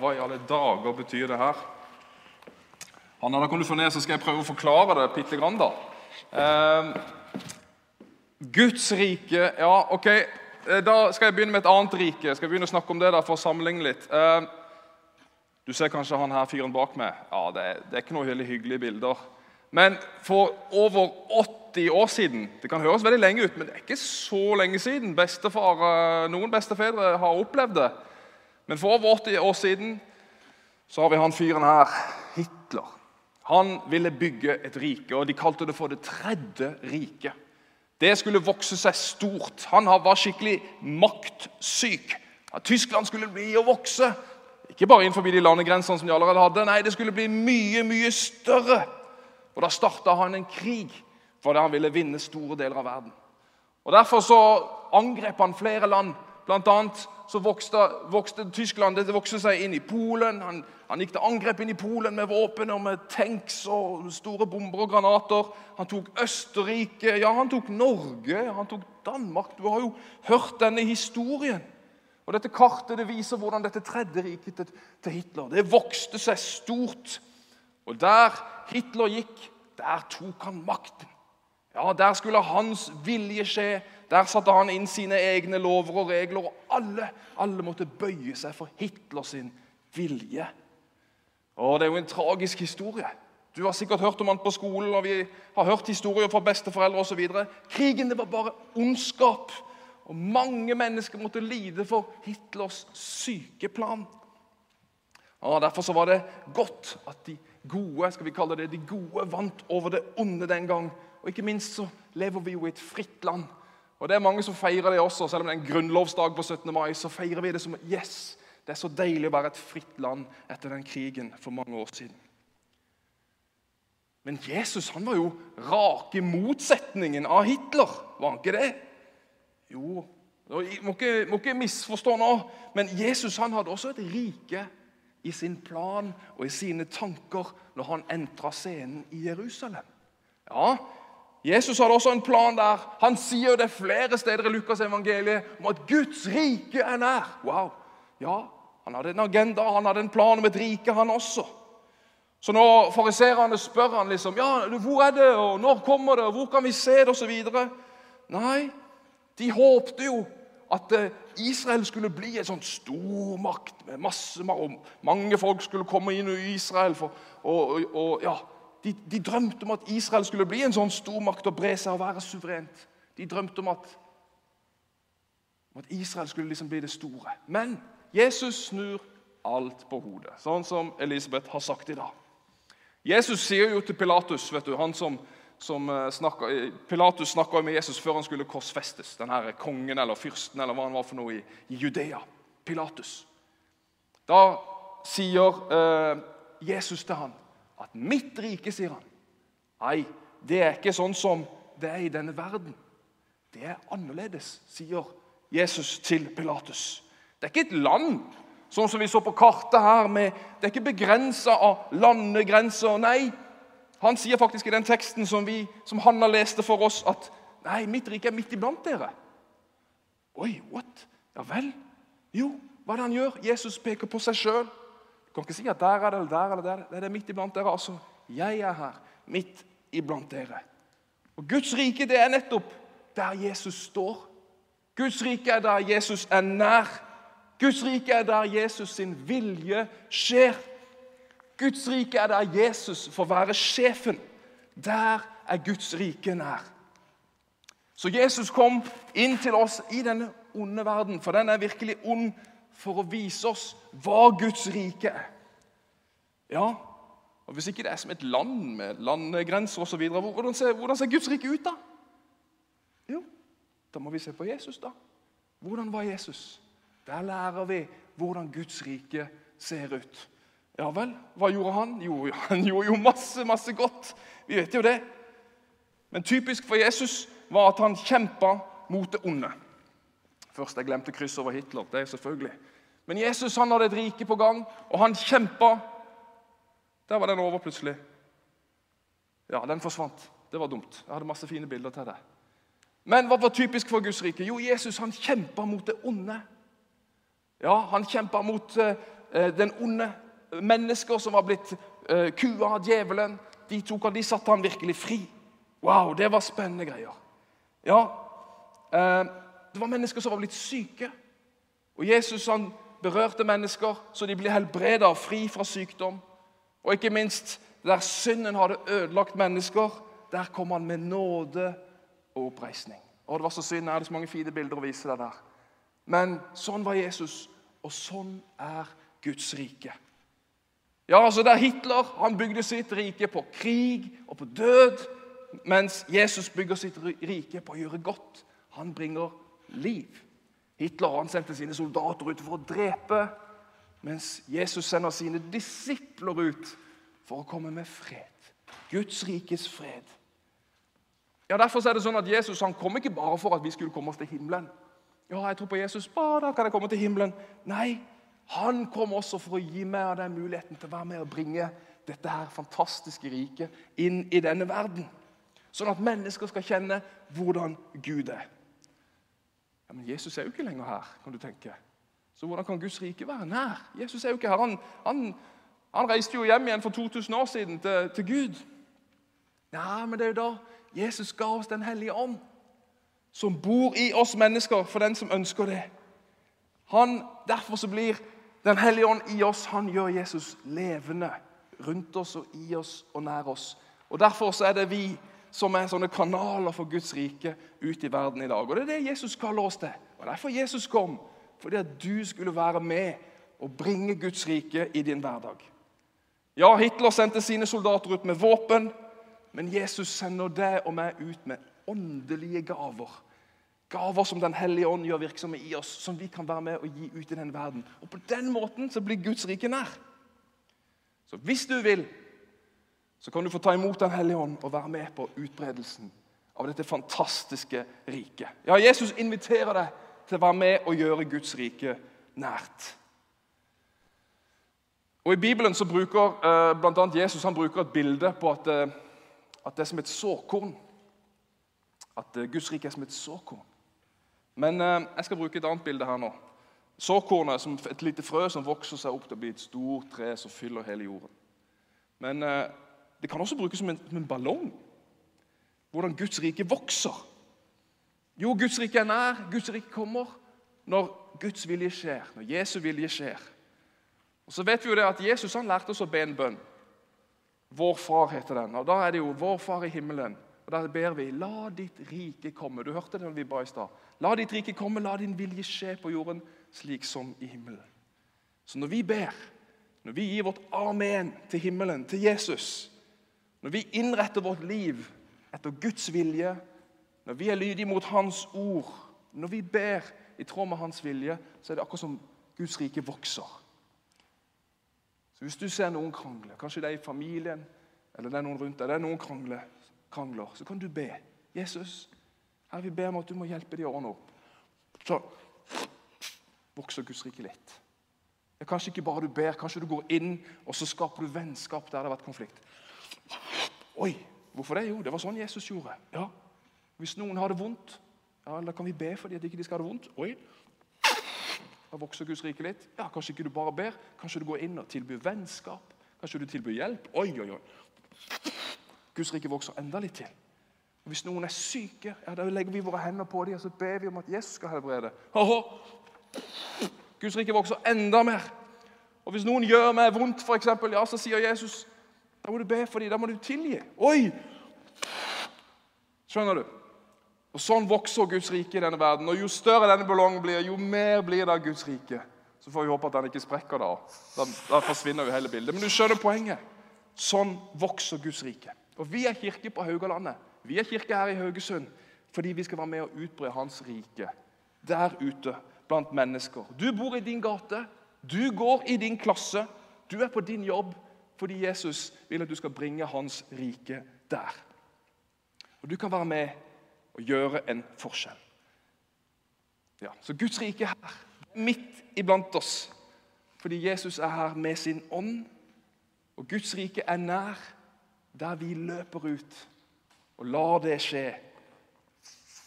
hva i alle dager betyr det her? Hanna, da kan du få ned, så skal jeg prøve å forklare det bitte grann, da. Eh, Guds rike Ja, ok. Eh, da skal jeg begynne med et annet rike. Jeg skal begynne å snakke om det da, for å sammenligne litt. Eh, du ser kanskje han her fyren bak meg. Ja, det, det er ikke noe veldig hyggelige bilder. Men for over 80 år siden Det kan høres veldig lenge ut, men det er ikke så lenge siden. Bestefar, eh, noen bestefedre har opplevd det. Men for over 80 år siden så har vi han fyren her, Hitler. Han ville bygge et rike, og de kalte det for det tredje riket. Det skulle vokse seg stort. Han var skikkelig maktsyk. At Tyskland skulle bli å vokse. Ikke bare innenfor de landegrensene som de allerede hadde. Nei, det skulle bli mye, mye større. Og Da starta han en krig fordi han ville vinne store deler av verden. Og Derfor så angrep han flere land. Annet så vokste, vokste Tyskland det vokste seg inn i Polen. Han, han, gikk til angrep inn i Polen med våpen og med tanks og store bomber og granater. Han tok Østerrike, ja, han tok Norge, han tok Danmark. Du har jo hørt denne historien. Og Dette kartet det viser hvordan dette tredje riket til, til Hitler det vokste seg stort. Og der Hitler gikk, der tok han makten. Ja, Der skulle hans vilje skje. Der satte han inn sine egne lover og regler. Og alle, alle måtte bøye seg for Hitlers vilje. Og Det er jo en tragisk historie. Du har sikkert hørt om han på skolen, og vi har hørt historier fra besteforeldre osv. Krigen det var bare ondskap. Og mange mennesker måtte lide for Hitlers sykeplan. Og Derfor så var det godt at de gode skal vi kalle det, de gode vant over det onde den gang. Og ikke minst så lever vi jo i et fritt land. Og det er mange som feirer det også. Selv om det er en grunnlovsdag på 17. mai, så feirer vi det som yes, det er så deilig å være et fritt land etter den krigen for mange år siden. Men Jesus han var jo rake motsetningen av Hitler, var han ikke det? Jo, må ikke, må ikke misforstå nå, men Jesus han hadde også et rike i sin plan og i sine tanker når han entra scenen i Jerusalem. Ja, Jesus hadde også en plan der. Han sier det flere steder i Lukas evangeliet om at Guds rike er nær. Wow. Ja, Han hadde en agenda, han hadde en plan om et rike, han også. Så når fariserene spør han liksom, ja, hvor er det, og når kommer det, og hvor kan vi se det, osv. Nei, de håpte jo at eh, Israel skulle bli en sånn stormakt med masse, mange folk skulle komme inn i Israel. For, og, og, og ja, de, de, drømte om at Israel skulle bli en sånn stormakt og bre seg og være suverent. De drømte om at, om at Israel skulle liksom bli det store. Men Jesus snur alt på hodet, sånn som Elisabeth har sagt i dag. Jesus sier jo til Pilatus, vet du, han som som eh, snakket, Pilatus snakka med Jesus før han skulle korsfestes. Den her kongen eller fyrsten eller hva han var for noe i, i Judea. Pilatus. Da sier eh, Jesus til han at 'mitt rike', sier han. Nei, det er ikke sånn som det er i denne verden. Det er annerledes, sier Jesus til Pilatus. Det er ikke et land sånn som vi så på kartet her. Med, det er ikke begrensa av landegrenser. Nei, han sier faktisk i den teksten som, vi, som Hanna leste for oss, at nei, mitt rike er midt iblant dere. Oi, what? Ja vel? Jo, hva er det han gjør? Jesus peker på seg sjøl. Kan ikke si at der er det eller der eller der. Det er midt iblant dere. Altså, jeg er her, midt iblant dere. Og Guds rike det er nettopp der Jesus står. Guds rike er der Jesus er nær. Guds rike er der Jesus sin vilje skjer. Guds rike er der Jesus får være sjefen. Der er Guds rike nær. Så Jesus kom inn til oss i denne onde verden, for den er virkelig ond, for å vise oss hva Guds rike er. Ja, og Hvis ikke det er som et land med landegrenser osv., hvordan, ser, hvordan ser Guds rike ut da? Jo, da må vi se på Jesus, da. Hvordan var Jesus? Der lærer vi hvordan Guds rike ser ut. Ja vel, hva gjorde han? Jo, han gjorde jo masse, masse godt. Vi vet jo det. Men typisk for Jesus var at han kjempa mot det onde. Først jeg glemte kryss over Hitler. det er selvfølgelig. Men Jesus han hadde et rike på gang, og han kjempa. Der var den over plutselig. Ja, den forsvant. Det var dumt. Jeg hadde masse fine bilder til det. Men hva var typisk for Guds rike? Jo, Jesus han kjempa mot det onde. Ja, Han kjempa mot uh, den onde. Mennesker som var blitt eh, kua av djevelen. De tok han, de satte han virkelig fri. Wow, det var spennende greier. Ja, eh, Det var mennesker som var blitt syke. Og Jesus han berørte mennesker så de blir helbreda og fri fra sykdom. Og ikke minst der synden hadde ødelagt mennesker, der kom han med nåde og oppreisning. Og Det var så synd. Jeg hadde så mange fine bilder å vise deg der. Men sånn var Jesus, og sånn er Guds rike. Ja, altså Der Hitler han bygde sitt rike på krig og på død, mens Jesus bygger sitt rike på å gjøre godt. Han bringer liv. Hitler han sendte sine soldater ut for å drepe, mens Jesus sender sine disipler ut for å komme med fred. Guds rikes fred. Ja, Derfor er det sånn at Jesus han kom ikke bare for at vi skulle komme oss til himmelen. Ja, jeg tror på Jesus, bare da kan jeg komme til himmelen. Nei, han kom også for å gi meg og deg muligheten til å være med og bringe dette her fantastiske riket inn i denne verden. Sånn at mennesker skal kjenne hvordan Gud er. Men Jesus er jo ikke lenger her, kan du tenke. Så hvordan kan Guds rike være nær? Jesus er jo ikke her. Han, han, han reiste jo hjem igjen for 2000 år siden til, til Gud. Ja, men det er jo da Jesus ga oss Den hellige ånd, som bor i oss mennesker for den som ønsker det. Han, Derfor så blir Den hellige ånd i oss. Han gjør Jesus levende rundt oss og i oss og nær oss. Og Derfor så er det vi som er sånne kanaler for Guds rike ut i verden i dag. Og Det er det Jesus kaller oss til. Og Derfor Jesus kom. Fordi at du skulle være med og bringe Guds rike i din hverdag. Ja, Hitler sendte sine soldater ut med våpen, men Jesus sender deg og meg ut med åndelige gaver. Gaver som Den hellige ånd gjør virksomme i oss, som vi kan være med og gi ut i den verden. Og På den måten så blir Guds rike nær. Så hvis du vil, så kan du få ta imot Den hellige ånd og være med på utbredelsen av dette fantastiske riket. Ja, Jesus inviterer deg til å være med og gjøre Guds rike nært. Og I Bibelen så bruker eh, blant annet Jesus han bruker et bilde på at, eh, at det er som et såkorn. At eh, Guds rike er som et såkorn. Men jeg skal bruke et annet bilde her nå. Såkornet er som et lite frø som vokser seg opp til å bli et stort tre som fyller hele jorden. Men det kan også brukes som en, som en ballong. Hvordan Guds rike vokser. Jo, Guds rike er nær. Guds rike kommer når Guds vilje skjer, når Jesu vilje skjer. Og så vet vi jo det at Jesus han lærte oss å be en bønn. Vår Far heter den. og Da er det jo 'Vår Far i himmelen'. Og Da ber vi 'La ditt rike komme'. Du hørte det når vi ba i stad. La ditt rike komme, la din vilje skje på jorden slik som i himmelen. Så når vi ber, når vi gir vårt amen til himmelen, til Jesus, når vi innretter vårt liv etter Guds vilje, når vi er lydige mot Hans ord, når vi ber i tråd med Hans vilje, så er det akkurat som Guds rike vokser. Så Hvis du ser noen krangle, kanskje det er i familien eller det er noen rundt deg, det er noen krangler, krangler, så kan du be. Jesus, her vi ber om at du må hjelpe de å ordne opp. Så vokser Guds rike litt. Det er kanskje ikke bare du ber, kanskje du går inn og så skaper du vennskap der det har vært konflikt. Oi, hvorfor det? Jo, det var sånn Jesus gjorde. Ja, Hvis noen har det vondt, ja, da kan vi be for dem at de ikke skal ha det vondt. Oi, da vokser Guds rike litt. Ja, Kanskje ikke du bare ber, kanskje du går inn og tilbyr vennskap. Kanskje du tilbyr hjelp. Oi, oi, oi. Guds rike vokser enda litt til. Hvis noen er syke, ja, da legger vi våre hender på dem og så ber vi om at Jesus skal helbrede. Oho. Guds rike vokser enda mer. Og Hvis noen gjør meg vondt, for eksempel, ja, så sier Jesus da må du be for dem, da må du tilgi. Oi! Skjønner du? Og Sånn vokser Guds rike i denne verden. Og Jo større denne ballongen blir, jo mer blir det av Guds rike. Så får vi håpe at den ikke sprekker da. Da, da forsvinner jo hele bildet. Men du skjønner poenget. Sånn vokser Guds rike. Og Vi er kirke på Haugalandet. Vi er kirke her i Haugesund fordi vi skal være med og utbre Hans rike der ute blant mennesker. Du bor i din gate, du går i din klasse, du er på din jobb fordi Jesus vil at du skal bringe Hans rike der. Og Du kan være med og gjøre en forskjell. Ja, Så Guds rike er her, midt iblant oss, fordi Jesus er her med sin ånd. Og Guds rike er nær der vi løper ut og lar det skje.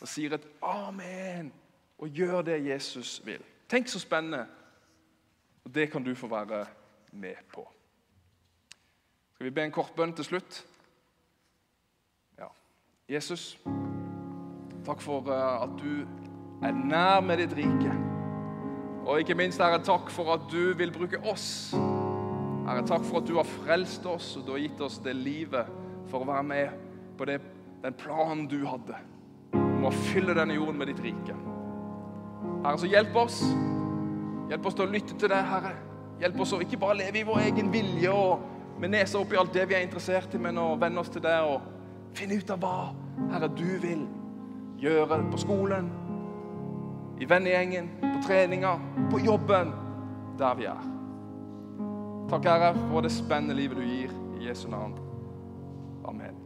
Og sier et amen og gjør det Jesus vil. Tenk så spennende Og Det kan du få være med på. Skal vi be en kort bønn til slutt? Ja. Jesus, takk for eh, at du er nær med ditt rike. Og ikke minst, Herre, takk for at du vil bruke oss. Herre, takk for at du har frelst oss, og du har gitt oss det livet for å være med på det, den planen du hadde om å fylle denne jorden med ditt rike. Herre, så hjelp oss. Hjelp oss til å lytte til deg, Herre. Hjelp oss å ikke bare leve i vår egen vilje og med nesa oppi alt det vi er interessert i, men å venne oss til deg og finne ut av hva, Herre, du vil gjøre på skolen, i vennegjengen, på treninga, på jobben, der vi er. Takk, Herre, for det spennende livet du gir. I Jesu navn. Amen.